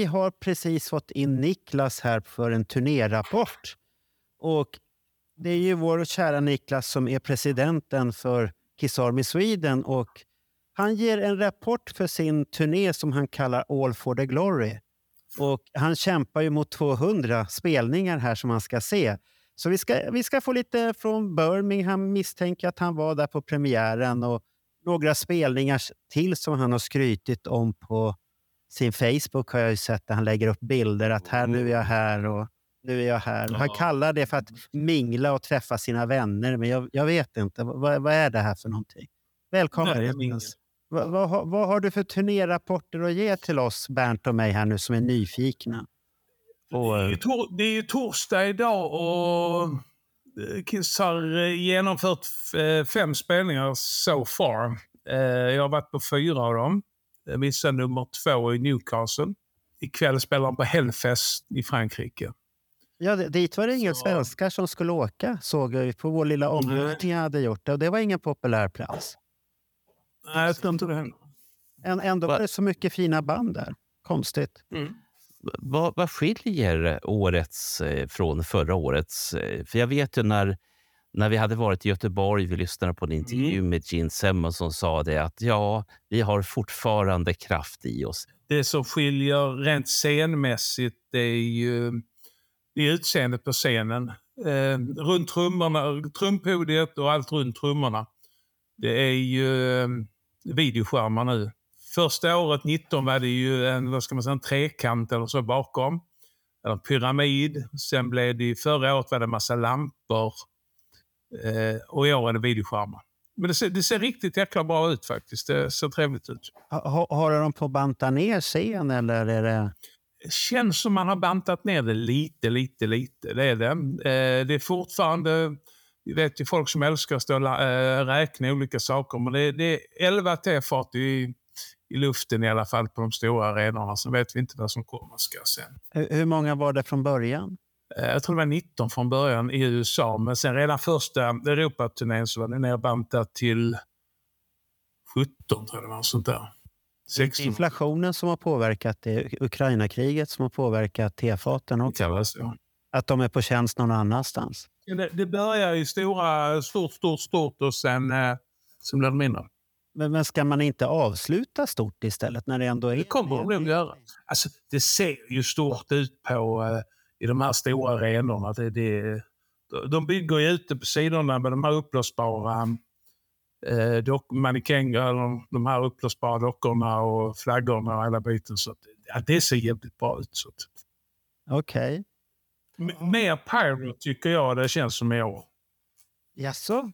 Vi har precis fått in Niklas här för en turnérapport. Och det är ju vår kära Niklas som är presidenten för Kiss Army Sweden. Och han ger en rapport för sin turné som han kallar All for the Glory. Och han kämpar ju mot 200 spelningar här som man ska se. Så vi ska, vi ska få lite från Birmingham, misstänker att han var där på premiären och några spelningar till som han har skrytit om på sin Facebook har jag ju sett där han lägger upp bilder att här nu är jag här och nu är jag här. Han kallar det för att mingla och träffa sina vänner, men jag, jag vet inte. Vad, vad är det här för någonting? Välkommen. Nej. Vad, vad, har- vad har du för turnérapporter att ge till oss, Bernt och mig här nu som är nyfikna? Det är, tor- det är ju torsdag idag och eh, Kiss har eh, genomfört eh, fem spelningar so far. Jag har varit på fyra av dem. Jag missade nummer två i Newcastle. Ikväll spelar de på Hellfest i Frankrike. Ja, det- dit var det inga Så- svenskar som skulle åka, såg jag på vår lilla omröstning jag hade gjort. Och det var ingen populär plats. Nej, jag tror inte det. Än- Ändå Va- var det så mycket fina band där. Konstigt. Vad, vad skiljer årets eh, från förra årets? Eh, För jag vet ju när, när vi hade varit i Göteborg, vi lyssnade på en intervju med Gene Simmons som sa det att ja, vi har fortfarande kraft i oss. Det som skiljer rent scenmässigt det är ju det är utseendet på scenen. Eh, runt trummorna, trumpodiet och allt runt trummorna. Det är ju eh, videoskärmar nu. Första året, 19, var det ju en, vad ska man säga, en trekant eller så bakom. Eller en pyramid. Sen blev det, förra året var det en massa lampor. Eh, och i år är det videoskärmar. Men det ser, det ser riktigt jäkla bra ut faktiskt. Det ser trevligt ut. Ha, ha- har de på banta ner scen eller är det... Känns som man har bantat ner det lite, lite, lite. Det är det. Eh, det är fortfarande, vi vet ju folk som älskar att stå och eh, räkna olika saker, men det, det är 11 T-fat i, i luften i alla fall på de stora arenorna. Sen vet vi inte vad som kommer ska sen. Hur många var det från början? Eh, jag tror det var 19 från början i USA, men sen redan första Europaturnén så var det nerbantat till 17 tror jag det var. Sånt där. 16 Inflationen som har påverkat det, Ukraina-kriget som har påverkat tefaten också. Att de är på tjänst någon annanstans. Det, det börjar i stora, stort, stort, stort och sen, eh, blir det mindre. Men, men ska man inte avsluta stort istället när det ändå är... Det kommer de nog göra. Alltså, det ser ju stort ut på, eh, i de här stora arenorna. Det, det, de bygger ju ute på sidorna med de här uppblåsbara eh, dock, mannekänger, de, de här uppblåsbara dockorna och flaggorna och hela biten. Så att, ja, det ser jävligt bra ut. Okej. M- mer pyro tycker jag det känns som i år. Jaså?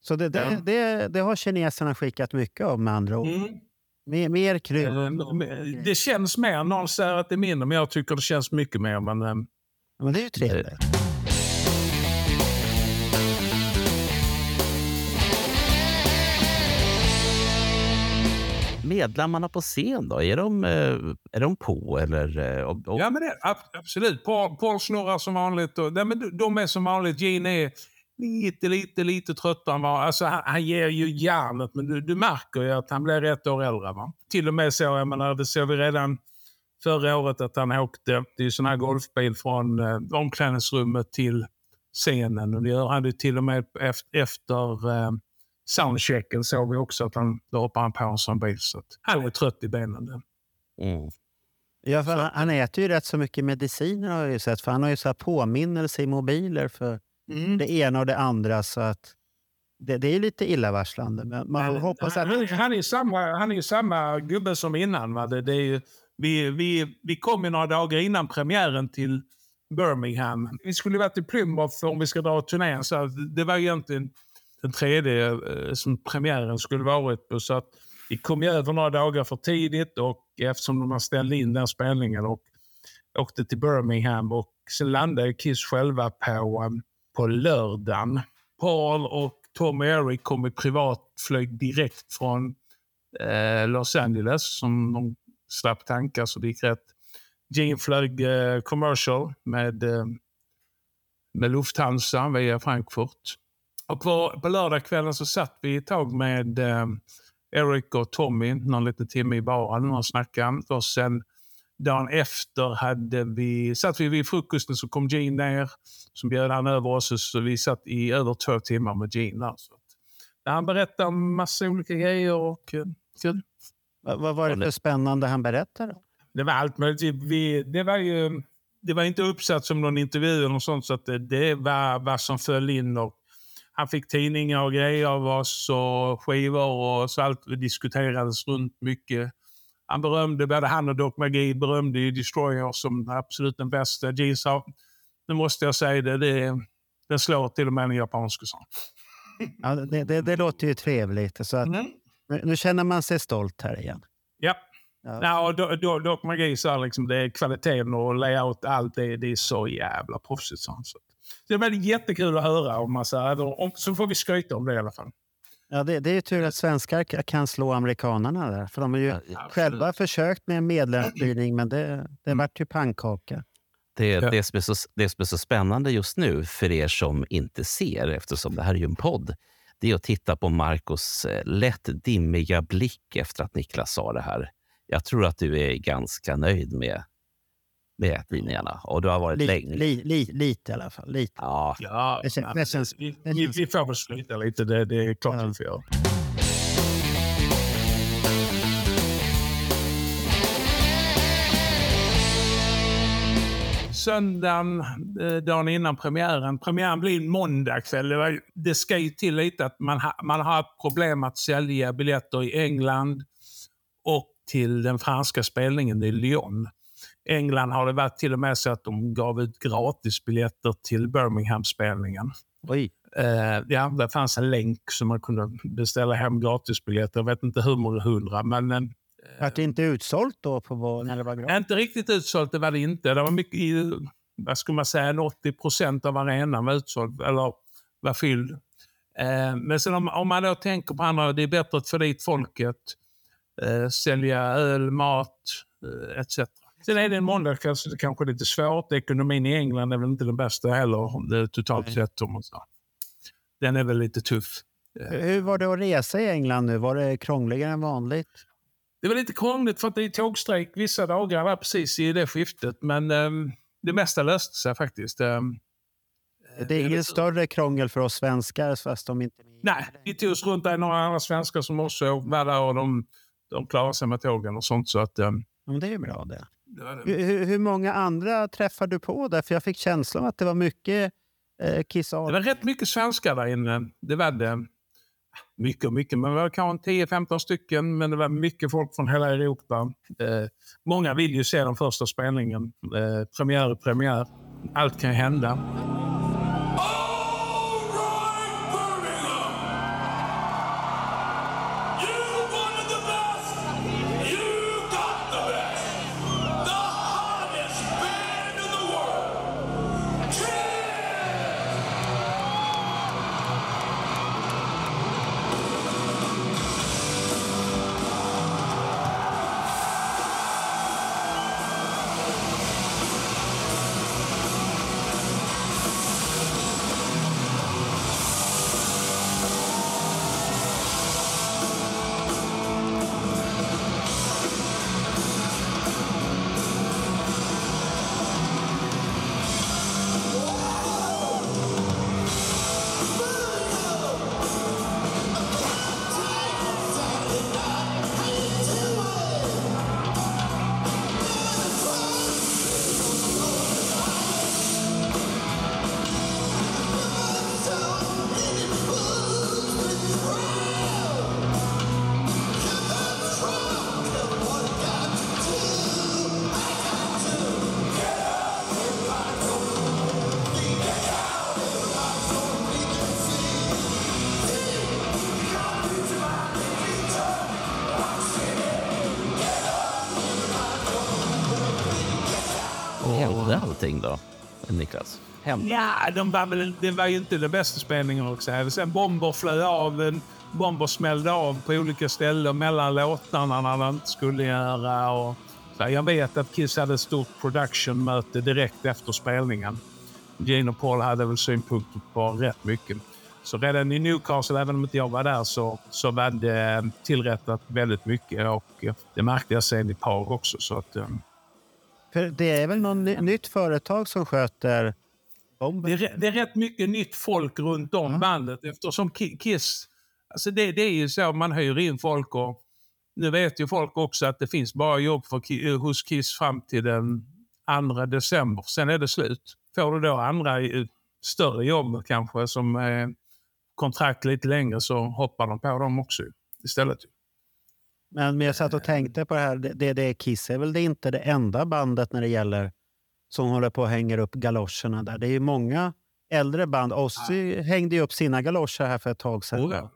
Så det, det, Ja. det, det har kineserna skickat mycket av med andra ord? Mm. Mer, mer krydd? Eh, Det känns mer. Någon säger att det är mindre, men jag tycker det känns mycket mer. Men, eh, Men det är ju trevligt. Medlemmarna på scen då, är de, eh, är de på eller? eh, Och, och, Ja, men det, ab- absolut. Paul, snurrar som vanligt. Och, nej, men de- är som vanligt. Gene är lite, lite, lite tröttare än vad... Alltså, han, han ger ju järnet, men du, du märker ju att han blir ett år äldre. Va? Till och med så, jag menar, det såg vi redan förra året att han åkte, det är ju sån här golfbil från eh, omklädningsrummet till scenen. Och det gör han ju till och med efter, efter eh, soundchecken såg vi också att han, då hoppade han på en sån bil. Så att, han är trött i benen. mm. Ja, för han, han äter ju rätt så mycket mediciner har jag ju sett. För han har ju så här påminnelse i mobiler för Mm. det ena och det andra. Så att det, det är ju lite illavarslande. Men man hoppas att... han, han, är samma, han är samma gubbe som innan. Va? Det, det är ju, vi, vi, vi kom ju några dagar innan premiären till Birmingham. Vi skulle varit i Plymouth om vi ska dra turnén. Så det var egentligen den tredje eh, som premiären skulle varit på. Så att Vi kom ju över några dagar för tidigt och eftersom de har ställt in den spelningen och åkte till Birmingham och sen landade Kiss själva på, eh, på lördagen. Paul och Tom och Eric kom i privatflyg direkt från eh, Los Angeles som de slapp tanka så alltså, det gick rätt. Gene flög eh, commercial med, eh, med Lufthansa via Frankfurt. Och på, på lördagskvällen så satt vi ett tag med eh, Eric och Tommy någon liten timme i baren och snackade. Och sen dagen efter hade vi, satt vi vid frukosten så kom Gene ner. Så bjöd han över oss så vi satt i över två timmar med Gene. Där, så att, han berättade om massa olika grejer och eh, kul. Vad, var det för spännande han berättade? Det var allt möjligt. Vi, det var ju det var inte uppsatt som någon intervju eller något sånt, så att det, det var vad som föll in. Och han fick tidningar och grejer av oss och skivor och så allt diskuterades runt mycket. Han berömde, både han och Doc McGee berömde ju Destroyer som absolut den bästa. Gene sa, nu måste jag säga det, det, det slår till och med en japansk sång. Ja, det, det, det låter ju trevligt. Så att, Mm. Nu känner man sig stolt här igen. Ja. Ja. Ja, och Do- Do- Doc McGee sa liksom det är kvaliteten och layout, allt det, det är så jävla proffsigt. han. Så det var jättekul att höra om massa, och så får vi skryta om det i alla fall. Ja, det, det är ju tur att svenskar kan slå amerikanerna där. För de har ju Ja, själva försökt med en medlemsstyrning, men det, det Mm. vart ju pannkaka. Det, Ja. det, som är så, det som är så spännande just nu för er som inte ser, eftersom det här är ju en podd, det är att titta på Marcos eh, lätt dimmiga blick efter att Niklas sa det här. Jag tror att du är ganska nöjd med, med linjerna och du har varit Li, länge. li, li, lite i alla fall. Lite. Ja, Ja, Det känns- men det känns- vi, det vi, känns- vi får väl skryta lite, det, det är klart Ja. vi får göra. Söndagen, eh, dagen innan premiären. Premiären blir en måndagkväll. Det, det ska ju till lite att man, ha, man har haft problem att sälja biljetter i England och till den franska spelningen i Lyon. England har det varit till och med så att de gav ut gratisbiljetter till Birmingham-spelningen. Oj. Eh, ja, det fanns en länk som man kunde beställa hem gratisbiljetter. Jag vet inte hur många hundra, men eh, Vart det inte utsålt då på när det var gratis? inte riktigt utsålt. Det var det inte. Det var mycket, vad ska man säga, 80 procent av arenan var utsåld, eller var fylld. Eh, men sen om, om man då tänker på andra, det är bättre att få dit folket, eh, sälja öl, mat eh, etc. Sen är det en det kanske är lite svårt. Ekonomin i England är väl inte den bästa heller, det, totalt Nej. sett. Om man säger. Den är väl lite tuff. Hur var det att resa i England nu? Var det krångligare än vanligt? Det var lite krångligt för att det är tågstrejk vissa dagar där precis i det skiftet. Men ehm, det mesta löste sig faktiskt. Ehm, Det är inget lite- större krångel för oss svenskar fast de inte... Nej, vi tog oss runt. Det är några andra svenskar som också var där och de, de klarade sig med tågen och sånt. Så att, Ja, men det är ju bra det. det var det. Hur, hur- många andra träffade du på där? För jag fick känslan att det var mycket eh, Kiss det var rätt mycket svenskar där inne. Det var det. Mycket och mycket, men det var kanske 10-15 stycken. Men det var mycket folk från hela Europa. Eh, många vill ju se den första spelningen. Eh, premiär är premiär. Allt kan hända. Niklas? Hem. Ja, de var väl, det var ju inte den bästa spelningen också. Sen bomber flög av. Bomber smällde av på olika ställen mellan låtarna när de inte skulle göra. Och, så jag vet att Kiss hade ett stort production-möte direkt efter spelningen. Gene och Paul hade väl synpunkter på rätt mycket. Så redan i Newcastle, även om inte jag var där, så, så var det eh, tillrättat väldigt mycket. Och eh, det märkte jag sen i Prag också. Så att, um, för det är väl något ny- nytt företag som sköter bomben? Det är, det är rätt mycket nytt folk runt om bandet eftersom Ki- Kiss... Alltså det, det är ju så, man hyr in folk och nu vet ju folk också att det finns bara jobb för, eh, hos Kiss fram till den 2 december. Sen är det slut. Får du då andra eh, större jobb kanske som eh, kontrakt lite längre så hoppar de på dem också istället. Men, jag satt och tänkte på det här. Det, det, Kiss är väl det inte det enda bandet när det gäller som håller på och hänger upp galoscherna där. Det är ju många äldre band. Ozzy hängde ju upp sina galoscher här för ett tag sedan. Oh, ja.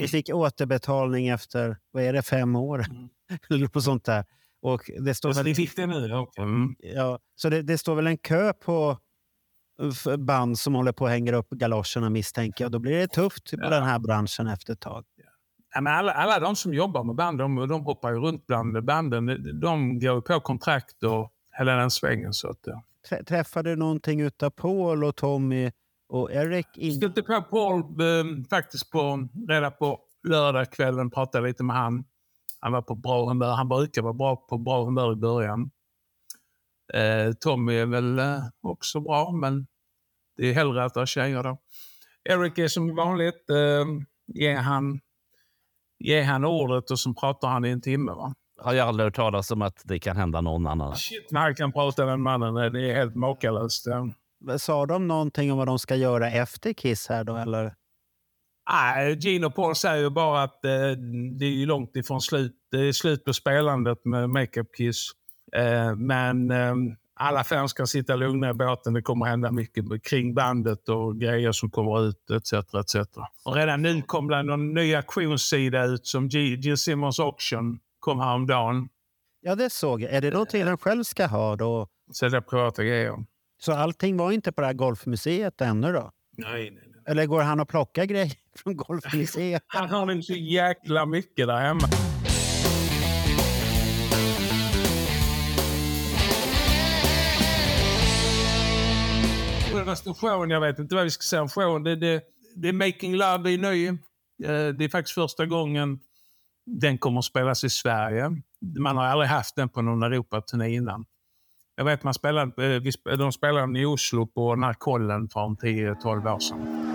Vi fick återbetalning efter, vad är det, fem år? Eller på sånt där. Och det står Så väl, ni fick det nu? Okay. Mm. ja, så det, det står väl en kö på band som håller på och hänger upp galoscherna misstänker jag. Då blir det tufft på Ja. den här branschen efter ett tag. Alla, alla de som jobbar med band, de, de hoppar ju runt bland banden. De, går på kontrakt och hela den svängen. Så att, ja. Trä- Träffade du någonting utav Paul och Tommy och Eric? Jag In... stötte på Paul eh, faktiskt på, redan på lördagskvällen. Pratade lite med han. Han var på bra humör. Han brukar vara bra på bra humör i början. Eh, Tommy är väl eh, också bra, men det är hellre att ha tjejer då. Eric är som vanligt. Eh, ger, han, ger han ordet och så pratar han i en timme. Va? Har jag aldrig hört talas om att det kan hända någon annan. Shit, vad han kan prata den mannen. Det är helt makalöst. Sa de någonting om vad de ska göra efter Kiss här då? Eller? Nej, Gene och Paul säger ju bara att eh, det är långt ifrån slut. Det är slut på spelandet med Makeup Kiss. Eh, men eh, alla fans ska sitta lugna i båten. Det kommer hända mycket kring bandet och grejer som kommer ut etc. etc. Och redan nu kom det någon ny auktionssida ut som G- Gene Simmons Auction kom häromdagen. Ja, det såg jag. Är det någonting de själv ska ha då? Sälja privata grejer. Så allting var inte på det här golfmuseet ännu då? Nej, nej, nej. Eller går han och plockar grejer från golfmuseet? Han har inte så jäkla mycket där hemma. Nästa showen, jag vet inte vad vi ska säga om showen. Det, det, det är Making Love i ny. Eh, det är faktiskt första gången den kommer att spelas i Sverige. Man har aldrig haft den på någon Europaturné innan. Jag vet man spelade, eh, de spelade den i Oslo på Narkollen för 10-12 år sedan.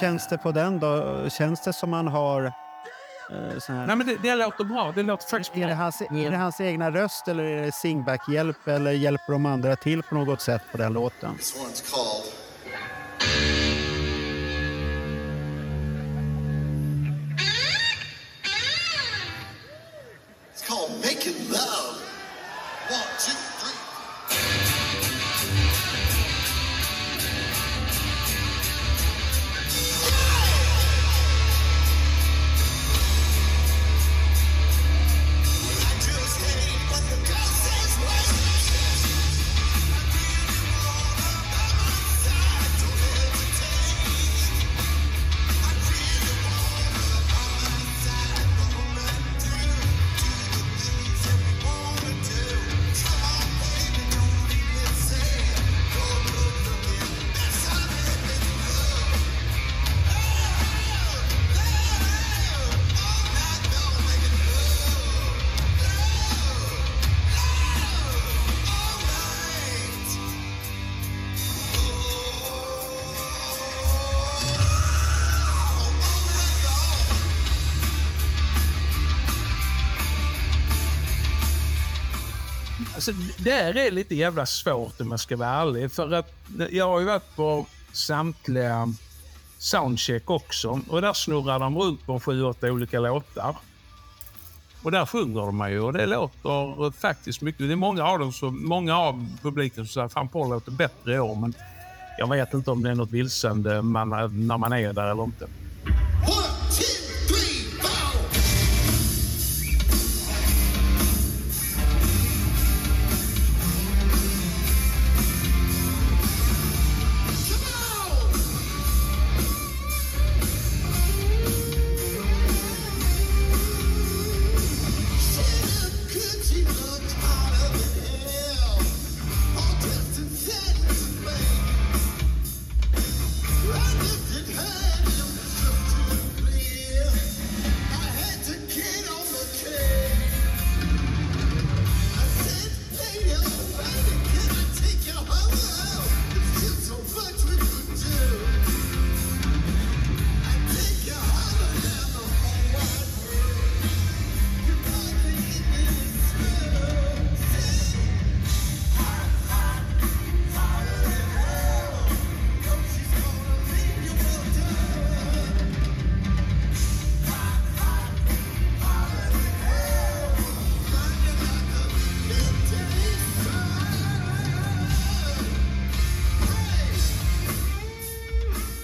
Känns det på den då? Känns det som man har... Eh, sån här... Nej, men det, det låter bra. Det låter faktiskt bra. Är det, hans, är det hans egna röst eller är det singback-hjälp eller hjälper de andra till på något sätt på den låten? This one's called Alltså, det här är lite jävla svårt om jag ska vara ärlig. För att jag har ju varit på samtliga soundcheck också. Och där snurrar de runt på sju, åtta olika låtar. Och där sjunger de ju och det låter faktiskt mycket. Det är många av dem som, många av publiken som säger fan Paul låter bättre i år. Men jag vet inte om det är något vilsande man, när man är där eller inte.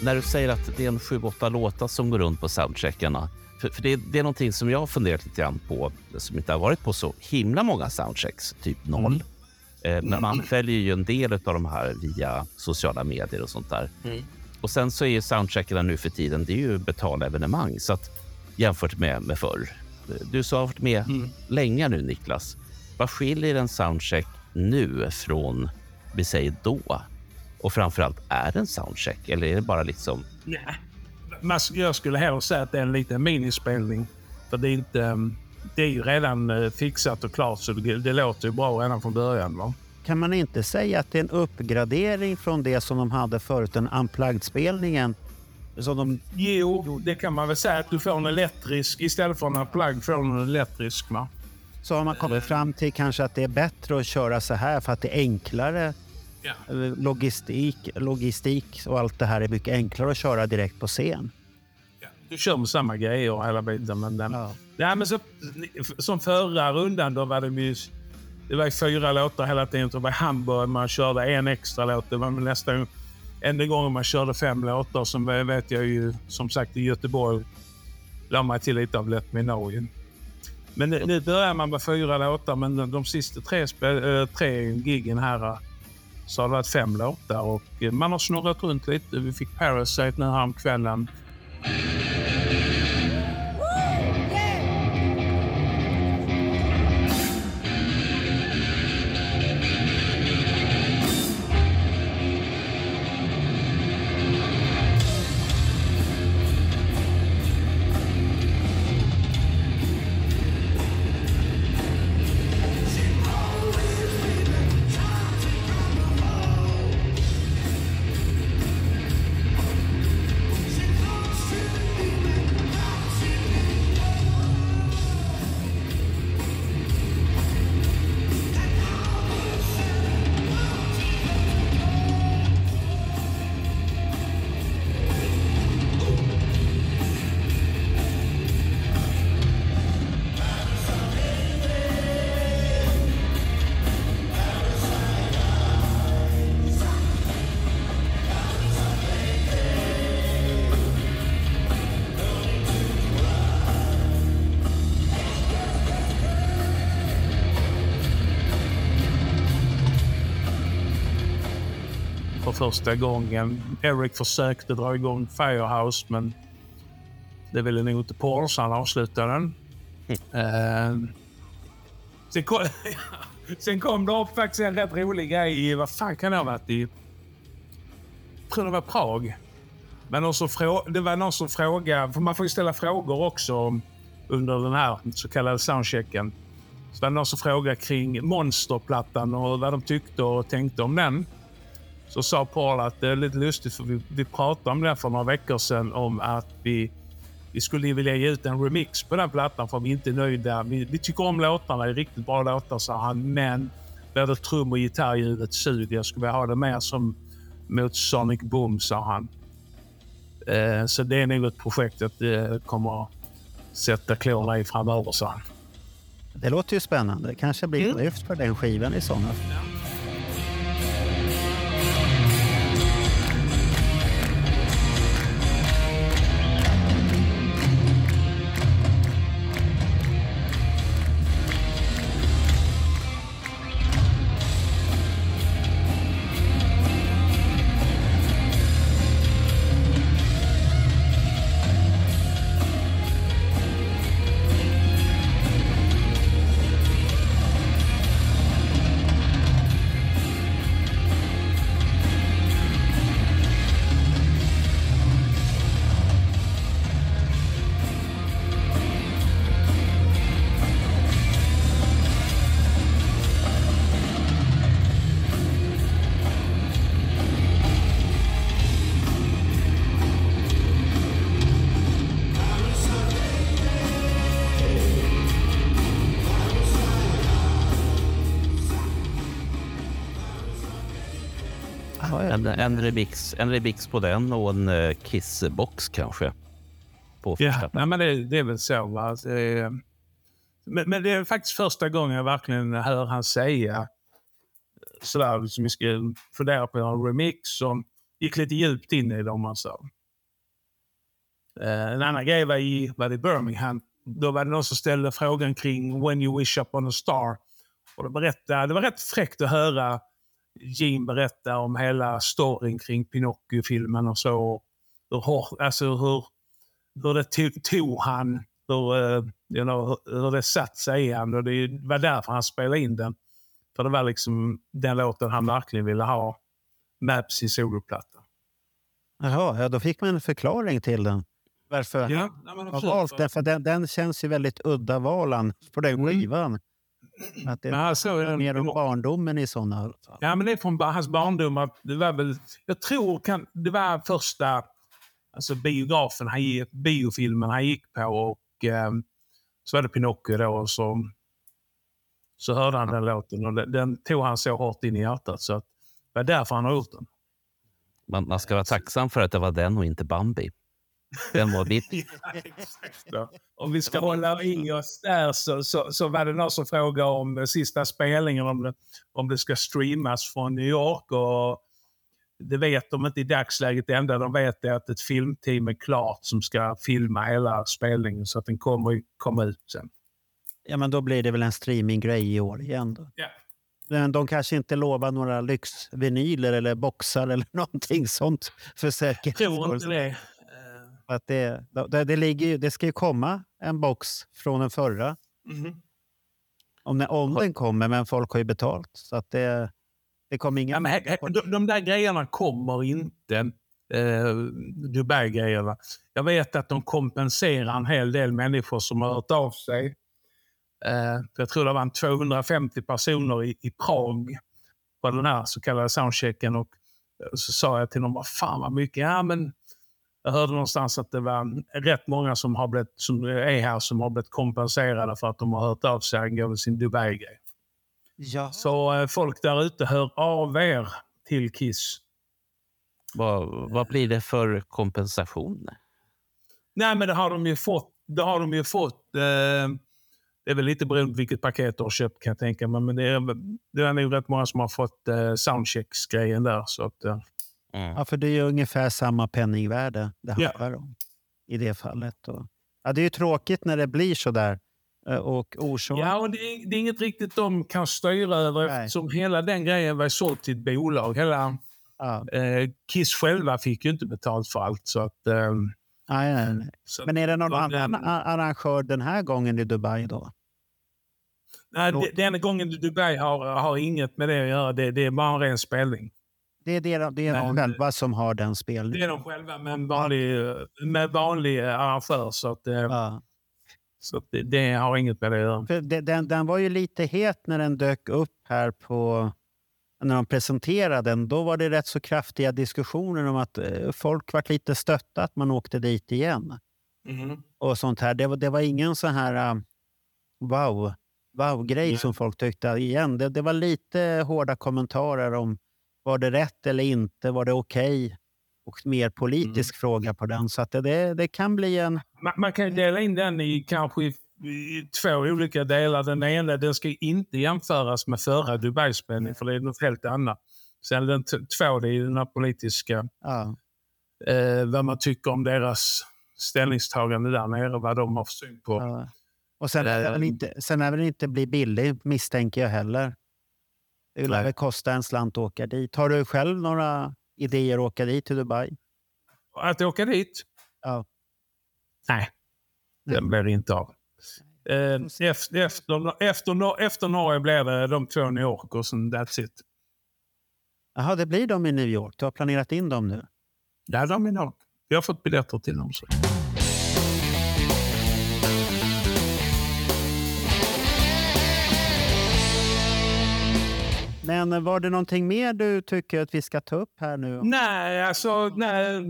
När du säger att det är en sju, åtta låtar som går runt på soundcheckarna. För, för det, det är någonting som jag har funderat lite grann på, som inte har varit på så himla många soundchecks, typ noll. Eh, men man följer ju en del av de här via sociala medier och sånt där. Och sen så är ju soundcheckarna nu för tiden, det är ju betalda evenemang. Så att jämfört med, med förr. Du som har varit med länge nu Niklas. Vad skiljer en soundcheck nu från, vi säger då? Och framförallt, är det en soundcheck eller är det bara liksom... Nej. Jag skulle hellre säga att det är en liten minispelning. För det är, inte, ehm, det är ju redan eh, fixat och klart så det, det låter ju bra redan från början. Va? Kan man inte säga att det är en uppgradering från det som de hade förut, den unplugged-spelningen? Som de, Jo, det kan man väl säga att du får en elektrisk istället för en plugg får du en elektrisk. Va? så har man kommit fram till kanske att det är bättre att köra så här för att det är enklare. Ja. Eh, Logistik, logistik och allt det här är mycket enklare att köra direkt på scen. Du kör med samma grejer hela biten. Men, den, Ja. Nej, men så, som förra rundan då var det ju det var fyra låtar hela tiden. Det var Hamburg man körde en extra låt. Det var nästan enda gången man körde fem låtar. Som vet jag ju som sagt i Göteborg la man till lite av Let Me Know. Men nu, börjar man med fyra låtar, men de, de sista tre, äh, tre giggen här så har det varit fem låtar och eh, man har snurrat runt lite. Vi fick Parasite nu häromkvällen. För första gången. Eric försökte dra igång Firehouse, men det ville nog inte Paul, så han avslutade den. Eh, sen, kom, sen kom det upp faktiskt en rätt rolig grej i, vad fan kan det ha varit i? Jag tror det var Prag. Men frå, det var någon som frågade, för man får ju ställa frågor också under den här så kallade soundchecken. Så var det någon som frågade kring Monsterplattan och vad de tyckte och tänkte om den. Så sa Paul att det är lite lustigt för vi, vi pratade om det för några veckor sedan om att vi, vi skulle vilja ge ut en remix på den plattan för vi är inte nöjda. Vi, vi tycker om låtarna, det är riktigt bra låtar sa han, men både trum och gitarrljudet suger. Jag skulle vilja ha det mer som mot Sonic Boom, sa han. Eh, så det är nog ett projekt att det kommer att sätta klorna i framöver, sa han. Det låter ju spännande. Det kanske blir ett lyft för den skivan i sådana fall. En, en, remix, en remix på den och en uh, Kiss-box kanske. På Ja, första. nej, men det, det är väl så. Va? Det är- Men, men det är faktiskt första gången jag verkligen hör han säga sådär, liksom vi ska fundera på en remix som gick lite djupt in i det om man En annan grej var i, var i Birmingham. Då var det någon som ställde frågan kring When you wish upon a star. Och då berättade, det var rätt fräckt att höra Gene berätta om hela storyn kring Pinocchio-filmen och så. Hur, alltså hur, hur det tog, tog han, hur, eh, you know, hur, det satt sig i han. Och det var därför han spelade in den. För det var liksom den låten han verkligen ville ha med på sin soloplatta. Jaha, ja, då fick man en förklaring till den. Varför Ja, nej, valt den. För den, den känns ju väldigt udda valan på den Mm. Skivan. Att det Men är den- mer om barndomen i sådana fall. Ja, men det är från hans barndom. Att det var väl, jag tror kan, det var första alltså biografen, han, gick- biofilmen han gick på. Och eh, så var det Pinocchio då. Och så, så hörde han den låten och den, den tog han så hårt in i hjärtat. Så att, det var därför han har gjort den. Man, man ska vara tacksam för att det var den och inte Bambi. Den var mitt. Ja. Om vi ska hålla i oss där så, så, så var det någon som frågade om sista spelningen, om det, om det ska streamas från New York. Och det vet de inte i dagsläget. Det enda de vet är att ett filmteam är klart som ska filma hela spelningen så att den kommer komma ut sen. Ja, men då blir det väl en streaminggrej i år igen. Då. Ja. Men de kanske inte lovar några lyxvinyler eller boxar eller någonting sånt för säkerhets Tror skull. inte det. Att det, det, det, ligger, det ska ju komma en box från den förra. mhm. Om, den- om den kommer, men folk har ju betalt. Så att det, det kommer ingen... Ja, men, de, de där grejerna kommer inte. Eh, Dubai-grejerna. Jag vet att de kompenserar en hel del människor som har hört av sig. Eh, jag tror det var en 250 personer i, i Prag på den här så kallade soundchecken. Och så sa jag till dem, vad fan vad mycket. Ja, men jag hörde någonstans att det var rätt många som, har blivit, som är här som har blivit kompenserade för att de har hört av sig angående sin Dubai-grej. ja. Så eh, folk där ute, hör av er till Kiss. Vad, vad blir det för kompensation? Nej, men det har de ju fått. Det har de ju fått. Eh, det är väl lite beroende på vilket paket du har köpt kan jag tänka mig. Men det är, det är nog rätt många som har fått eh, soundchecks-grejen där. Så att, eh, ja, för det är ju ungefär samma penningvärde det handlar om i det fallet. Och, ja, det är ju tråkigt när det blir så där. eh, Och orsak... ja, och det, är, det är inget riktigt de kan styra över Nej. eftersom hela den grejen var såld till ett bolag. Hela, Ja. eh, Kiss själva fick ju inte betalt för allt. Så att, eh, Nej, nej, nej. Men är det någon annan a- arrangör den här gången i Dubai då? nej, den gången Dubai har, har inget med det att göra. Det, det är bara en ren spelning. Det är, det, det är de Men- själva som har den Det spelningen. är de själva med en vanlig, med vanlig arrangör. Så, att, eh, Ja. så att det, det har inget med det att göra. För det, den, den var ju lite het när den dök upp här på... När de presenterade den. Då var det rätt så kraftiga diskussioner om att eh, folk var lite stötta att man åkte dit igen. Mhm. och sånt här. Det var, det var ingen sån här wow wow-grej Ja. som folk tyckte. Igen, det, det var lite hårda kommentarer om var det rätt eller inte, var det okej? Och mer politisk fråga på den. Så att det, det, kan bli en... Man, man kan dela in den i kanske i, två olika delar. Den ena den ska inte jämföras med förra Dubai-spelningen för det är något helt annat. Sen den två, det är den här politiska, Ja, eh, vad man tycker om deras ställningstagande där nere, vad de har för syn på. ja. Och sen är, Eh, det väl inte, sen är väl inte bli billig, misstänker jag heller. Det lär väl kosta en slant att åka dit. Har du själv några idéer att åka dit till Dubai? Att åka dit? Ja. Nej, det blir det inte av. Eh, efter, efter, efter, efter Norge blir det de två New York och sen that's it. Jaha, det blir de i New York. Du har planerat in dem nu? Där är de i New York. Vi har fått biljetter till dem. Så. Men var det någonting mer du tycker att vi ska ta upp här nu? Nej, alltså nej,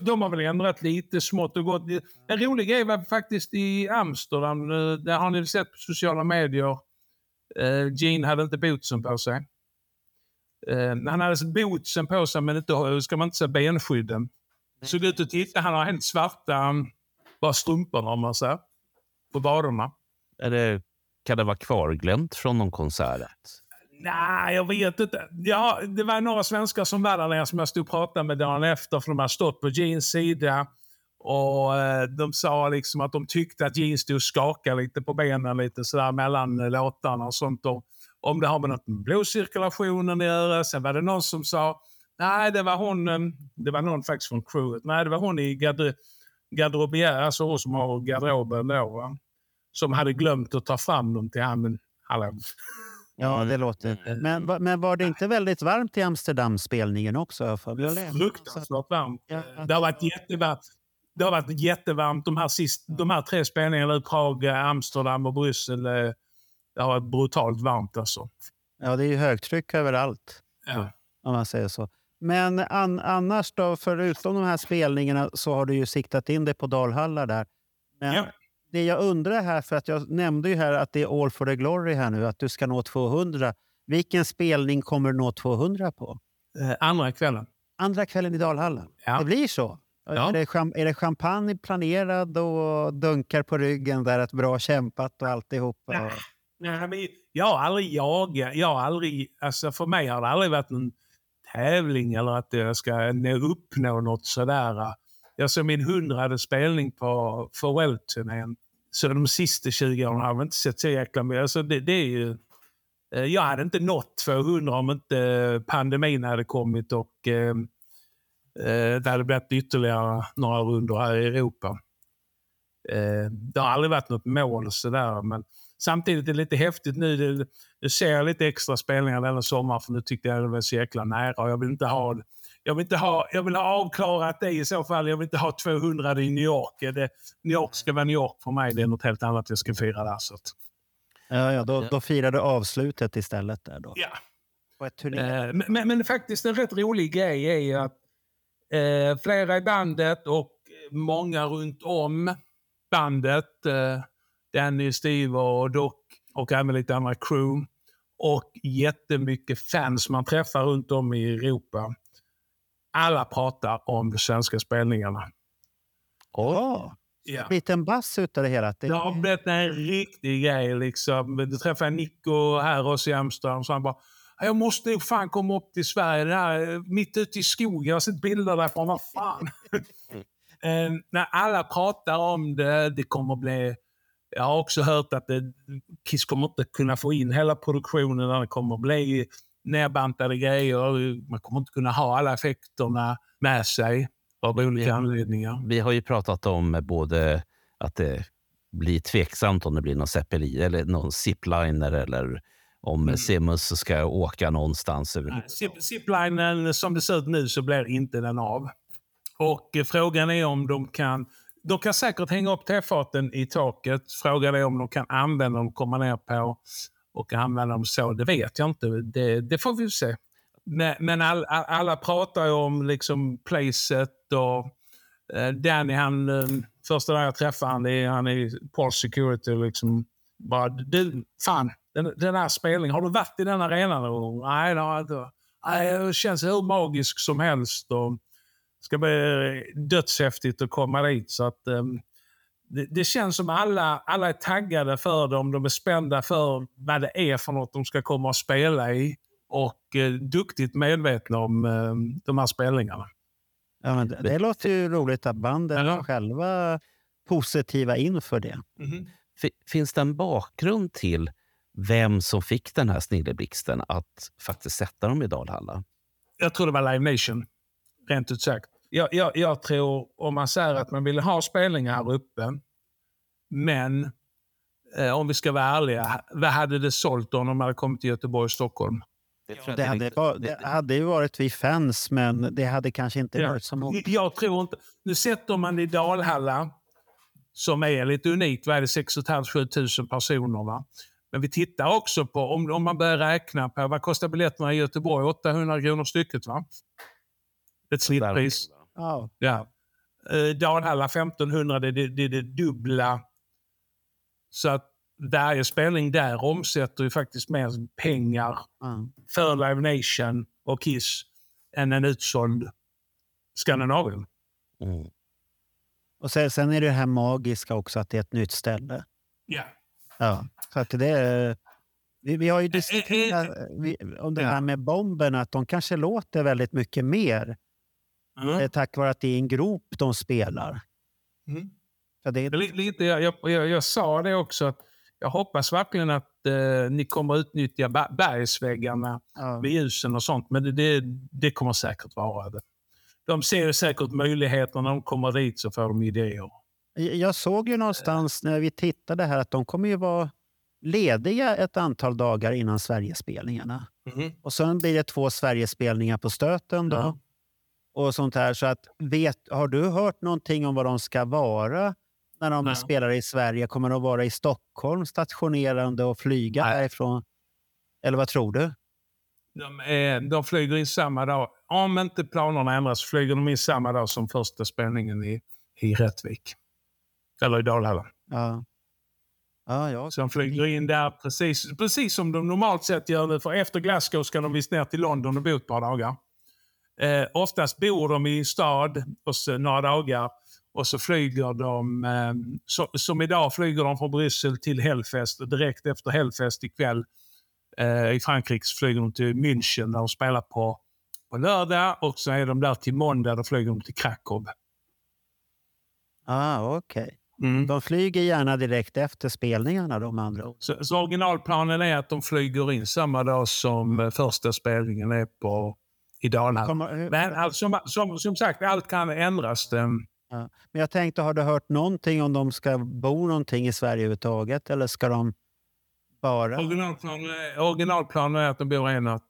de, har väl ändrat lite smått och gott. En rolig grej var faktiskt i Amsterdam. eh, Där har ni sett på sociala medier. Eh, Gene hade inte bootsen på sig. Eh, han hade bootsen på sig men inte, ska man inte säga benskydden. Såg ut att titta. Han har helt svarta um, bara strumporna om man säger. På vaderna. Är det, kan det vara kvarglömt från någon konsert? Nej, jag vet inte. Ja, det var några svenskar som var där nere som jag stod och pratade med dagen efter, för de har stått på Jeans sida. Och eh, De sa liksom att de tyckte att Jeans stod och skakade lite på benen lite sådär mellan eh, låtarna och sånt. Och om det har med något med blodcirkulationen att göra. Sen var det någon som sa, nej det var hon, eh, det var någon faktiskt från crewet, nej det var hon i garder- garderobiär, alltså hon som har garderoben då, va? som hade glömt att ta fram dem till han. Men, hallå. Ja, det låter. Men, va- men var det inte väldigt varmt i Amsterdam-spelningen också? för fruktansvärt varmt. Ja. Det har varit jättevarmt. Det har varit jättevarmt de här, sist, de här tre spelningarna i Prag, eh, Amsterdam och Bryssel. eh, Det har varit brutalt varmt alltså. Ja, det är ju högtryck överallt. Ja. om man säger så. Men an, annars då, förutom de här spelningarna så har du ju siktat in dig på Dalhalla där. Men Ja. Det jag undrar här, för att jag nämnde ju här att det är all for the glory här nu, att du ska nå 200. Vilken spelning kommer du nå 200 på? Eh, Andra kvällen. Andra kvällen i Dalhalla? Ja. Det blir så? Ja. Är, det, är det champagne planerad och dunkar på ryggen där att bra kämpat och alltihopa? Nej. Nej, men jag har aldrig jagat. Jag har aldrig, alltså för mig har det aldrig varit en tävling eller att jag ska nå- uppnå något sådär. Jag såg min hundrade spelning på Farewell-turnén. Så de sista 20 åren har jag inte sett så jäkla mycket. Alltså det, det är ju, eh, jag hade inte nått 200 om inte eh, pandemin hade kommit och eh, eh, det hade blivit ytterligare några rundor här i Europa. Eh, det har aldrig varit något mål sådär, men samtidigt är det lite häftigt nu. Det, ser jag lite extra spelningar denna sommar för nu tyckte jag det var så jäkla nära och jag vill inte ha jag vill, inte ha, jag vill ha avklarat det i så fall. Jag vill inte ha 200 i New York. Det, New York ska vara New York för mig. Det är något helt annat jag ska fira där. Så att, Ja, ja, då, då firar du avslutet istället där då. ja. På ett turné. Eh, men, men, men faktiskt en rätt rolig grej är ju att eh, flera i bandet och många runt om bandet, eh, Danny, Steve och Doc och även lite andra crew och jättemycket fans man träffar runt om i Europa. Alla pratar om de svenska spelningarna. Åh, Ja. blivit en bass utav det hela. Det, Det har blivit en riktig grej. Liksom. Du träffade Nico här hos i Amsterdam. Så han bara, jag måste ju fan komma upp till Sverige. Det här, mitt ute i skogen. Jag har sett bilder därifrån. Vad fan. eh, när alla pratar om det, det kommer bli... Jag har också hört att det, Kiss kommer inte kunna få in hela produktionen. Det kommer bli nerbantade grejer. Man kommer inte kunna ha alla effekterna med sig av olika Ja. anledningar. Vi har ju pratat om både att det blir tveksamt om det blir någon zeppelin eller någon zipliner eller om Mm. Simmons ska åka någonstans. Zip- Ziplinen, som det ser ut nu, så blir inte den av. Och eh, frågan är om de kan... De kan säkert hänga upp tefaten i taket. Frågan är om de kan använda dem, komma ner på och använda dem så. Det vet jag inte. Det, det får vi se. Men, men all, all, alla pratar ju om liksom placet och eh, Danny, han, eh, första dagen jag träffade han, det är, han är Paul Security, liksom Bara, du, fan, den, den här spelningen, har du varit i den arenan någon gång? Nej, det har jag inte. Nej, det känns hur magisk som helst. Och det ska bli dödshäftigt att komma dit. Så att, ehm, det, det känns som alla, alla är taggade för dem. De är spända för vad det är för något de ska komma och spela i. Och eh, duktigt medvetna om eh, de här spelningarna. Ja, men det, det låter ju roligt att banden Ja. är själva positiva inför det. Fi- Finns det en bakgrund till vem som fick den här snilleblixten att faktiskt sätta dem i Dalhalla? Jag tror det var Live Nation, rent ut sagt. Jag, jag, jag tror, om man säger att man vill ha spelningar här uppe, men eh, om vi ska vara ärliga, vad hade det sålt om de hade kommit till Göteborg och Stockholm? Det hade, va- det hade ju varit vi fans, men det hade kanske inte Ja. varit så många. Jag tror inte... Nu sätter man det i Dalhalla, som är lite unikt. Vad är det? 6 500-7 tusen personer. Va? Men vi tittar också på, om, om man börjar räkna på, vad kostar biljetterna i Göteborg? 800 kronor stycket va? Ett snittpris. Ja. Ja. Eh, Dalhalla 1500, det är det, det, är det dubbla. Så att varje spelning där omsätter ju faktiskt mer pengar Ja. för Live Nation och Kiss än en utsåld Skandinavien. Mm. Och sen, sen är det här magiska också att det är ett nytt ställe. Ja. Ja. Så att det är, vi, vi har ju diskuterat vi, om det Ja. här med bomben, att de kanske låter väldigt mycket mer Mm. eh, tack vare att det är en grop de spelar. Mm. Det, Lite, lite, jag, jag, jag, sa det också, att jag hoppas verkligen att eh, ni kommer utnyttja bergsväggarna ja. med ljusen och sånt, men det, det, det kommer säkert vara det. De ser säkert möjligheter när de kommer dit så får de idéer. Jag såg ju någonstans när vi tittade här att de kommer ju vara lediga ett antal dagar innan Sverigespelningarna. Mhm. Och sen blir det två Sverigespelningar på stöten. Då. Ja. Och sånt här. Så att, vet, har du hört någonting om vad de ska vara när de Nej. spelar i Sverige? Kommer de vara i Stockholm stationerande och flyga Nej. därifrån? Eller vad tror du? De, är, de flyger in samma dag. Om inte planerna ändras flyger de in samma dag som första spelningen i, i Rättvik. Eller i Dalhalla. Ja. Ja, ja. Så de flyger in där precis, precis som de normalt sett gör nu. För efter Glasgow ska de visst ner till London och bo ett par dagar. Eh, oftast bor de i stad och så några dagar. Och så flyger de, eh, så, som idag flyger de från Bryssel till Hellfest. Och direkt efter Hellfest ikväll eh, i Frankrike så flyger de till München där de spelar på, på lördag. Och så är de där till måndag, då flyger de till Krakow. Ah, Okej. Mm. De flyger gärna direkt efter spelningarna de andra. Så, så originalplanen är att de flyger in samma dag som eh, första spelningen är på i Dalhalla. Kommer, Men alltså, som, som, som sagt, allt kan ändras. Eh, Ja. Men jag tänkte, har du hört någonting om de ska bo någonting i Sverige överhuvudtaget? Eller ska de bara Originalplanen, är- originalplanen är att de bor en natt.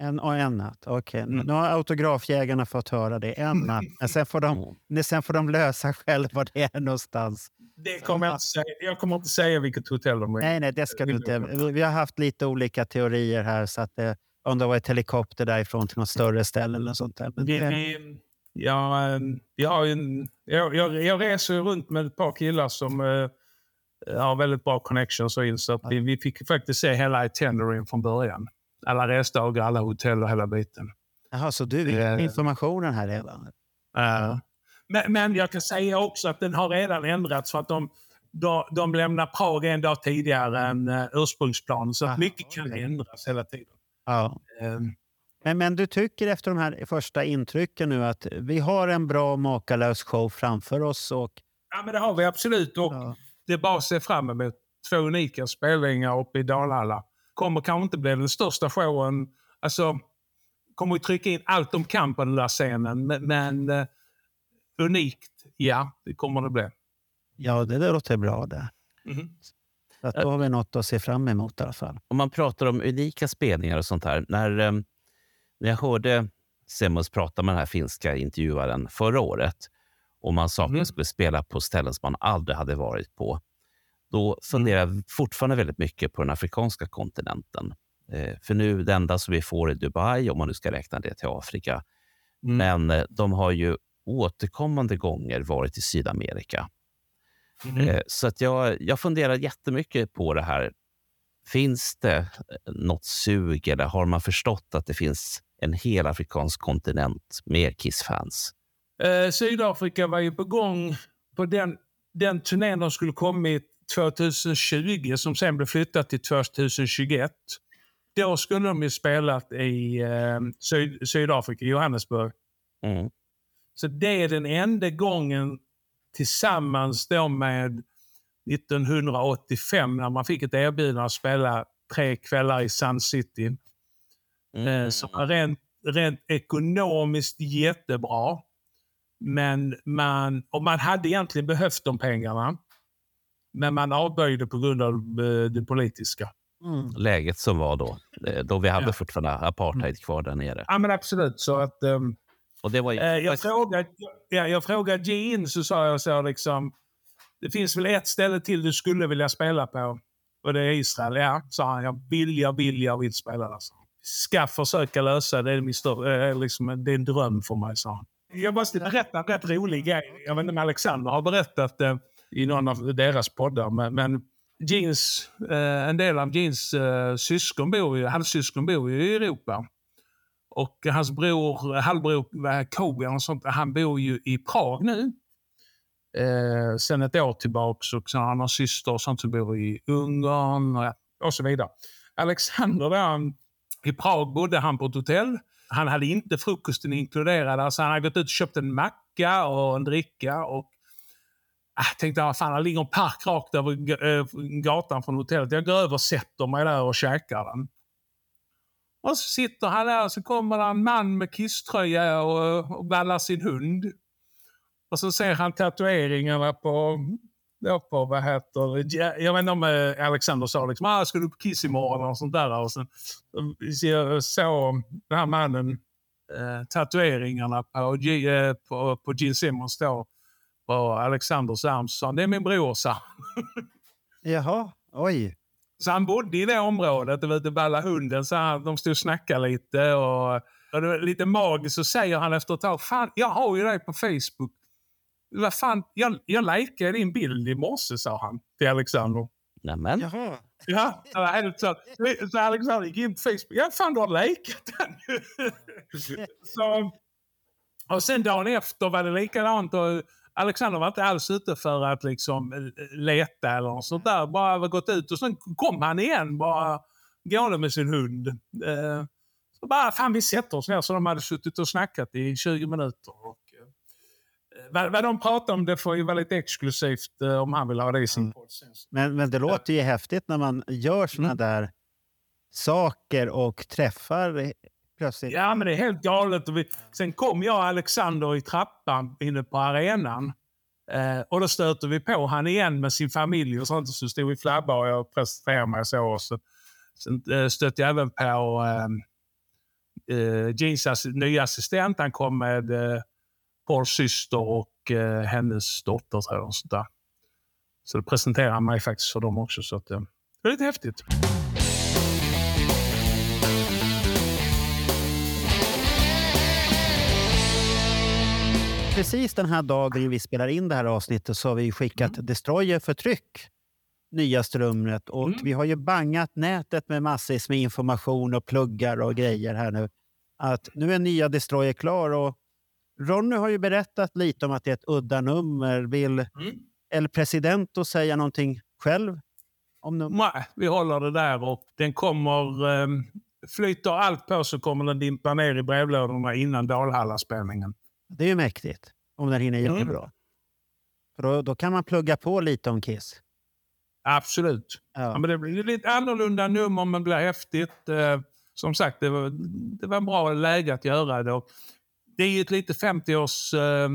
en och en natt? Okej, Mm. nu har autografjägarna fått höra det. En natt. Men sen får, de, sen får de lösa själv var det är någonstans. Det kommer jag, inte säga. jag kommer inte säga vilket hotell de är. Nej, nej, det ska du inte. Vi- Vi har haft lite olika teorier här. Så att det, om det var ett helikopter därifrån till något större ställe eller något sånt där. Men, Vi, vi, ja, eh, jag, har ju en, jag, jag, jag reser runt med ett par killar som eh, har väldigt bra connections och in, så vi, vi fick faktiskt se hela itineraryn från början. Alla resdagar, alla hotell och hela biten. Jaha, så du Ja. vet informationen här redan? Ja. Men, men jag kan säga också att den har redan ändrats för att de, de, de lämnar Prag en dag tidigare än uh, ursprungsplanen. Så att mycket kan okej. ändras hela tiden. Ja. Ehm, Men, men du tycker efter de här första intrycken nu att vi har en bra makalös show framför oss? Och, ja, men det har vi absolut. Och ja. Det är bara att se fram emot två unika spelningar uppe i Dalhalla. Kommer kanske inte bli den största showen. Alltså, kommer att trycka in allt de kan på den där scenen. Men, men eh, unikt, ja, det kommer det bli. ja, det, låter bra det. Mhm. Så att då har vi något att se fram emot i alla fall. Om man pratar om unika spelningar och sånt här. När, eh, när jag hörde Semmos prata med den här finska intervjuaren förra året och man sa att Mm. man skulle spela på ställen som man aldrig hade varit på. Då funderar jag fortfarande väldigt mycket på den afrikanska kontinenten. Eh, för nu, det enda som vi får är Dubai, om man nu ska räkna det till Afrika. Mm. Men eh, de har ju återkommande gånger varit i Sydamerika. Mm. Eh, Så att jag, jag funderar jättemycket på det här. Finns det eh, något sug eller har man förstått att det finns en hel afrikansk kontinent med Kiss-fans? Eh, Sydafrika var ju på gång på den, den turnén de skulle kommit 2020 som sen blev flyttad till 2021. Då skulle de ju spelat i eh, Syd, Sydafrika, Johannesburg. Mm. Så det är den enda gången tillsammans då med 1985 när man fick ett erbjudande att spela tre kvällar i Sun City. Eh, som var rent, rent ekonomiskt jättebra. Men man, och man hade egentligen behövt de pengarna. Men man avböjde på grund av eh, det politiska. Mm. Läget som var då, eh, då vi hade Ja. fortfarande apartheid kvar där nere. Ja men absolut. Så att, ehm, Och det var ju, Eh, jag, frågade, ja, jag frågade Gene så sa jag så liksom. Det finns väl ett ställe till du skulle vilja spela på. Och det är Israel. Ja, sa han. Jag vill, jag vill, jag vill spela där. Ska försöka lösa det. Är min stör, eh, liksom, det är en dröm för mig, sa han. Jag måste berätta en rätt rolig grej. Jag vet inte om Alexander har berättat det i någon av deras poddar. Men, men Jeans, eh, en del av Jeans eh, syskon bor ju, halvsyskon bor ju i Europa. Och hans bror, halvbror eh, Kobe, och sånt, han bor ju i Prag nu. Eh, sen ett år tillbaka. Och sen har han har syster och sånt som bor i Ungern och, och så vidare. Alexander där, han- i Prag bodde han på ett hotell. Han hade inte frukosten inkluderad. Alltså han hade gått ut och köpt en macka och en dricka. Och ah, jag tänkte, att fan, det ligger en park rakt över eh, gatan från hotellet. Jag går över och sätter mig där och käkar den. Och så sitter han där och så kommer det en man med kisströja och, och vallar sin hund. Och så ser han tatueringarna på, på vad heter jag, jag vet inte om eh, Alexander sa liksom, ah, ska du på Kiss imorgon och sånt där. Och sen så- så den här mannen eh, tatueringarna på, eh, på, på Gene Simmons då på Alexanders arm. Så sa han, det är min bror, sa. Jaha, oj. Så han bodde i det området, du vet, det balla hunden, så han, de stod och snackade lite. Och, och det var lite magiskt så säger han efter ett tag, fan jag har ju dig på Facebook. Vad fan, jag, jag likade din bild i morse, sa han till Alexander. nämen, Jaha. Ja, var så. Så Alexander gick in på Facebook. Ja, fan du har likat den. så, och sen dagen efter var det likadant. Och Alexander var inte alls ute för att liksom eh, leta eller något sånt där. Bara var gått ut och sen kom han igen bara gående med sin hund. Eh, så bara, fan vi sätter oss ner. Så de hade suttit och snackat i 20 minuter. Och, eh, vad, vad de pratar om det får ju vara lite exklusivt eh, om han vill ha det i sin podd sen. Men, men det låter ju häftigt när man gör såna Mm. där saker och träffar eh, plötsligt. Ja, men det är helt galet. Och vi, sen kom jag och Alexander i trappan inne på arenan. Eh, och då stöter vi på han igen med sin familj och sånt. Så stod vi flabba och jag presenterade mig så. Och så sen eh, stötte jag även på eh, eh, Jeans ass- nya assistent. Han kom med eh, Pauls syster och eh, hennes dotter. tror jag, och sånt där. Så då presenterade han mig faktiskt för dem också. Så att, eh, det är lite häftigt. Precis den här dagen vi spelar in det här avsnittet så har vi skickat Destroyer för tryck. Nyaste rumret. Och Mm. vi har ju bangat nätet med massvis med information och pluggar och grejer här nu. Att nu är nya Destroyer klar och Ronny har ju berättat lite om att det är ett udda nummer. Vill El Presidento säga någonting själv? Om num- Nej, vi håller det där och den kommer... Um, flyter allt på så kommer den dimpa ner i brevlådorna innan Dalhalla-spelningen. Det är ju mäktigt om den hinner Mm. jättebra. För då, då kan man plugga på lite om Kiss. Absolut. Ja. Ja, men det blir lite annorlunda nummer men blir häftigt. Eh, som sagt, det var, det var en bra läge att göra det. Och Det är ju ett lite 50-års eh,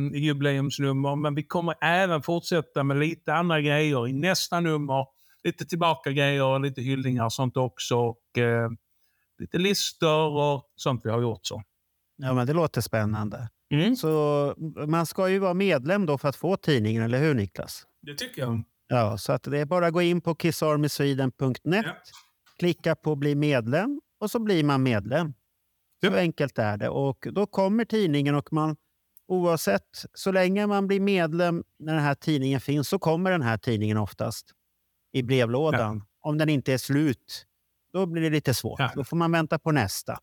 men vi kommer även fortsätta med lite andra grejer i nästa nummer. Lite tillbaka grejer och lite hyllningar och sånt också. Och, eh, lite listor och sånt vi har gjort. så. ja, men det låter spännande. Mm. Så man ska ju vara medlem då för att få tidningen, eller hur Niklas? Det tycker jag. Ja, så att det är bara att gå in på kissarmysweden.net, Ja. klicka på bli medlem och så blir man medlem. Så Ja. enkelt är det. Och då kommer tidningen och man oavsett, så länge man blir medlem när den här tidningen finns så kommer den här tidningen oftast i brevlådan. Om den inte är slut, då blir det lite svårt. Ja. Då får man vänta på nästa.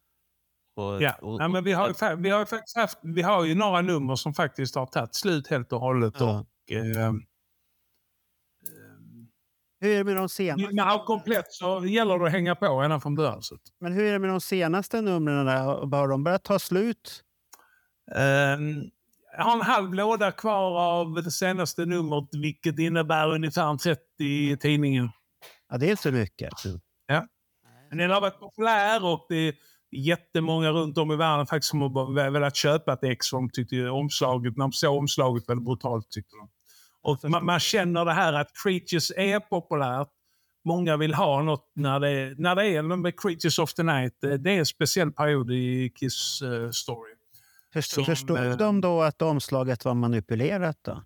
Och, Ja. och, Nej, men vi, har, vi, har faktiskt haft, vi har ju några nummer som faktiskt har tagit slut helt och hållet. Ja. Och, eh, Hur är det med de senaste, man ha komplett så gäller det att hänga på ända från början. Men hur är det med de senaste numren? Där? Har de börjat ta slut? eh, jag har en halv låda kvar av det senaste numret vilket innebär ungefär en 30 i tidningen. Ja, det är inte så mycket. Men den har varit populär och det är jättemånga runt om i världen faktiskt som har velat köpa ett ex som tyckte omslaget, när de såg omslaget väldigt brutalt tyckte de. Och man, man känner det här att Creatures är populärt. Många vill ha något när det, när det är med Creatures of the Night. Det det är en speciell period i Kiss eh, story. Förstod, Som, förstod eh, de då att omslaget var manipulerat? då?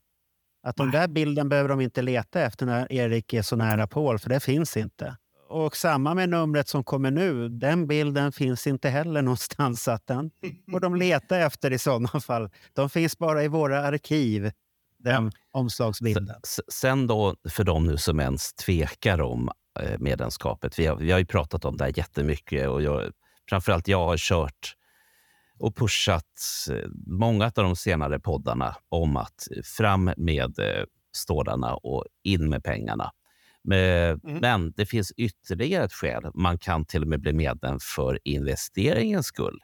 Att den där bilden behöver de inte leta efter när Erik är så nära Paul, för det finns inte. Och samma med numret som kommer nu. Den bilden finns inte heller någonstans. Att den får de leta efter i sådana fall. De finns bara i våra arkiv, den omslagsbilden. S- Sen då, för de nu som ens tvekar om eh, medlemskapet. Vi har, vi har ju pratat om det här jättemycket och jag, framförallt jag har kört och pushat eh, många av de senare poddarna om att fram med eh, stålarna och in med pengarna. Men, men det finns ytterligare ett skäl. Man kan till och med bli medlem för investeringens skull.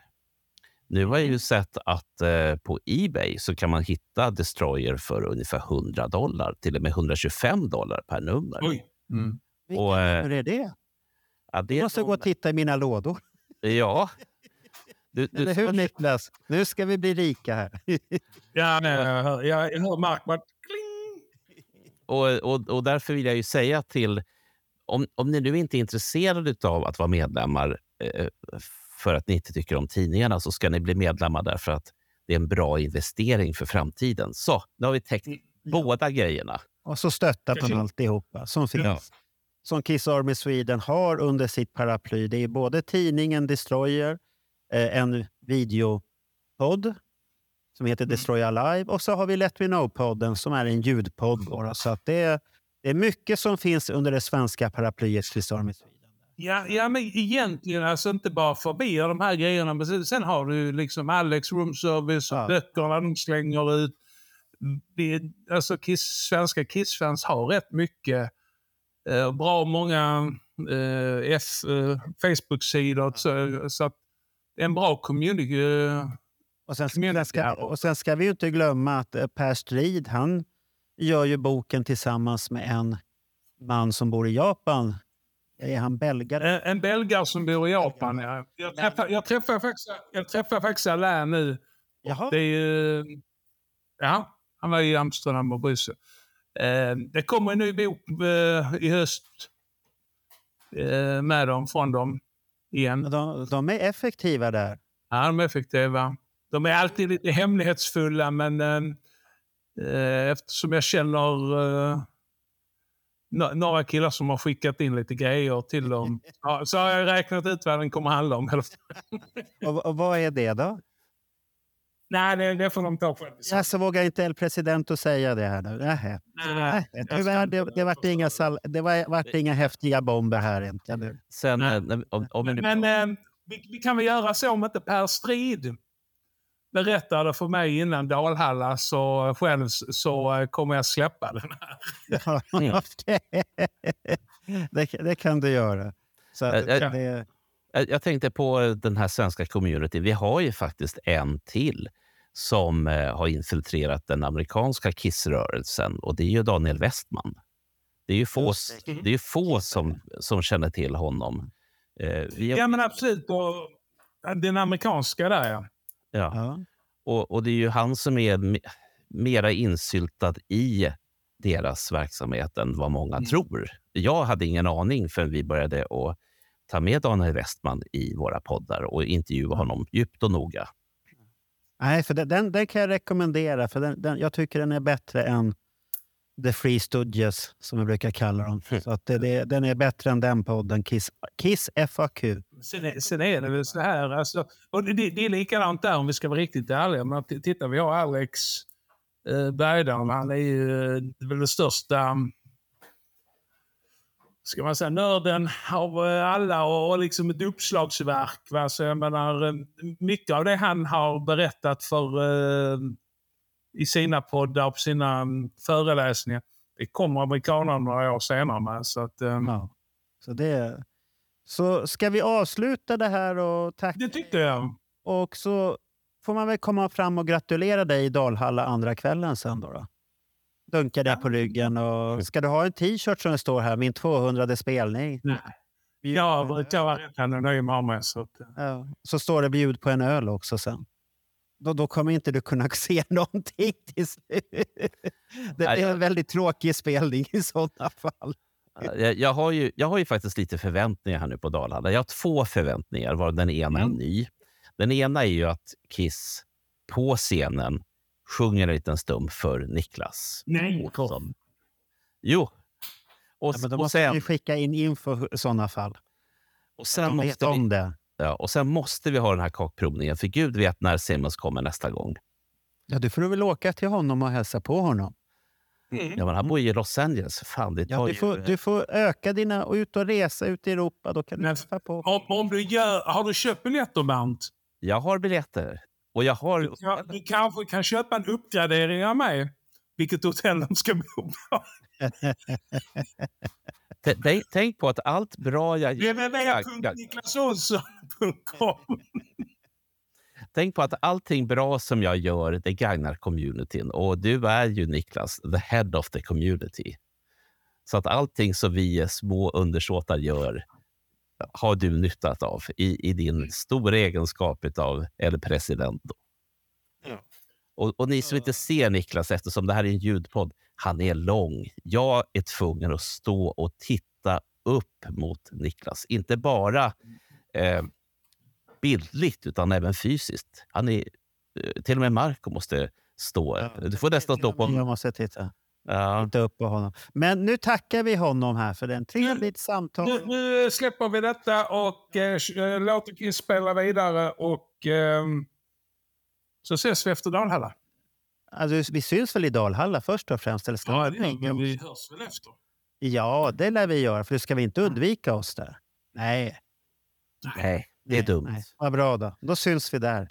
Nu har jag ju sett att eh, på Ebay så kan man hitta Destroyer för ungefär 100 dollar, till och med 125 dollar per nummer. Oj. Mm. Vilka och, eh, nummer är det? Ja, det Jag måste de- gå och titta i mina lådor. Ja. Du, du, Eller hur Niklas? Nu ska vi bli rika här. Ja, nej, jag, hör, jag, hör Mark bara. Och, och, och därför vill jag ju säga till... Om, om ni nu inte är intresserade av att vara medlemmar eh, för att ni inte tycker om tidningarna så ska ni bli medlemmar därför att det är en bra investering för framtiden. Så, nu har vi täckt båda grejerna. Och så stöttar man alltihopa som finns. Ja. Som Kiss Army Sweden har under sitt paraply. Det är både tidningen Destroyer, eh, en videopodd som heter Destroy Alive och så har vi Let Me Know-podden som är en ljudpodd. Bara. Så att det, är, det är mycket som finns under det svenska paraplyet Kiss Army Sweden. Ja, ja, men egentligen alltså inte bara förbi de här grejerna. Men sen, sen har du liksom Alex Room Service och Ja. böckerna de slänger ut. Det, alltså Kiss, svenska Kiss-fans har rätt mycket. Eh, bra många eh, eh, Facebook-sidor. Så, så att en bra community. Och sen, sen ska, och sen ska vi ju inte glömma att eh, Per Strid, han gör ju boken tillsammans med en man som bor i Japan. Är han belgare? en, en belgare som bor i Japan. Ja. Jag, träffar, jag, träffar faktiskt, jag träffar faktiskt Alain nu. Jaha. Det är ju... Ja, han var i Amsterdam och Bryssel. Eh, det kommer en ny bok eh, i höst eh, med dem, från dem, igen. De, de är effektiva där. Ja, de är effektiva. De är alltid lite hemlighetsfulla, men eh, eh, eftersom jag känner eh, några killar som har skickat in lite grejer till dem ja, så har jag räknat ut vad den kommer handla om. Och, och vad är det då? Nej, det, det får de ta själva. Ja, så vågar inte El Presidente säga det här nu. Nähä. Nej, Nej, Tyvärr, det, det vart inga, sal, det var, vart inga häftiga bomber här inte nu. Sen, eh, om, om Men eh, vi, vi kan väl göra så om inte Per Strid berättade för mig innan Dalhalla så själv så eh, kommer jag släppa den här. Ja, det, det kan du göra. Så att, Ja, ja. det, Jag, jag tänkte på den här svenska community. Vi har ju faktiskt en till som eh, har infiltrerat den amerikanska kissrörelsen och det är ju Daniel Westman. Det är ju få, Just det är få som, som känner till honom. Eh, vi har, Ja men absolut. Och den amerikanska där ja. Ja. ja. och, och det är ju han som är me- mera insyltad i deras verksamhet än vad många Mm. tror. Jag hade ingen aning förrän vi började att ta med Daniel Westman i våra poddar och intervjua honom djupt och noga. Nej, för den, den, den kan jag rekommendera. För den, den, jag tycker den är bättre än The Free Stooges, som vi brukar kalla dem. Mm. Så att det, det, den är bättre än den podden, Kiss, Kiss FAQ. Sen är, sen är det väl så här, alltså, och det, det är likadant där om vi ska vara riktigt ärliga. Men titta, vi har Alex eh, Bergdahl. Han är ju eh, väl den största ska man säga, nörden av eh, alla och, och liksom ett uppslagsverk. Va? Så jag menar, eh, mycket av det han har berättat för eh, i sina poddar och på sina föreläsningar, det kommer amerikanerna några år senare med. Så att, eh, Ja. Så, det, så ska vi avsluta det här och tacka? det tyckte jag. Och så får man väl komma fram och gratulera dig i Dalhalla andra kvällen sen då. då. Dunka dig på ryggen och ska du ha en t-shirt som det står här, min 200 spelning. Nej. Jag brukar vara rätt anonym av mig. Så att, eh. Ja, så står det bjud på en öl också sen. Då, då kommer inte du kunna se någonting till slut. Det är en väldigt tråkig spelning i sådana fall. Jag, jag, har ju, jag har ju faktiskt lite förväntningar här nu på Dalhalla. Jag har två förväntningar, varav den ena är Mm. ny. Den ena är ju att Kiss på scenen sjunger en liten stum för Niklas. Nej, Olsson. Jo. Och, Ja, men då och, måste sen, vi skicka in info i sådana fall. och, sen De vet måste vi, om det. Ja, och sen måste vi ha den här kakprovningen, för Gud vet när Simmons kommer nästa gång. Ja, du får väl åka till honom och hälsa på honom. Mm. Ja, men han bor ju i Los Angeles. Fan, det Ja, du, ju... får, du får öka dina och ut och resa ut i Europa. Då kan du på. Om, om du gör, har du köpt biljetter, Bernt? Jag har biljetter. Och jag har... Ja, du kanske kan köpa en uppgradering av mig. Vilket hotell de ska bo på. Tänk- på att allt bra jag Ja, ja. www.niklasolsson.com Tänk på att allting bra som jag gör, det gagnar communityn. Och du är ju Niklas, the head of the community. Så att allting som vi små undersåtar gör har du nytta av i, i din stora egenskap av president. då. Ja. Och, och ni som inte ser Niklas, eftersom det här är en ljudpodd, han är lång. Jag är tvungen att stå och titta upp mot Niklas. Inte bara eh, bildligt, utan även fysiskt. Han är, eh, till och med Marco måste stå. du får nästan stå på... Jag måste titta, Ja, titta upp på honom. Men nu tackar vi honom här för den trevligt samtal. Nu, nu släpper vi detta och eh, eh, låter spela vidare. Och ehm, så ses vi efter Dalhalla. Alltså, vi syns väl i Dalhalla först och främst? Eller ska Ja, vi det gör vi. Vi hörs väl efter. ja, det lär vi göra. För ska vi inte undvika oss där? Nej. nej, det är dumt. Nej. Vad bra då. Då syns vi där.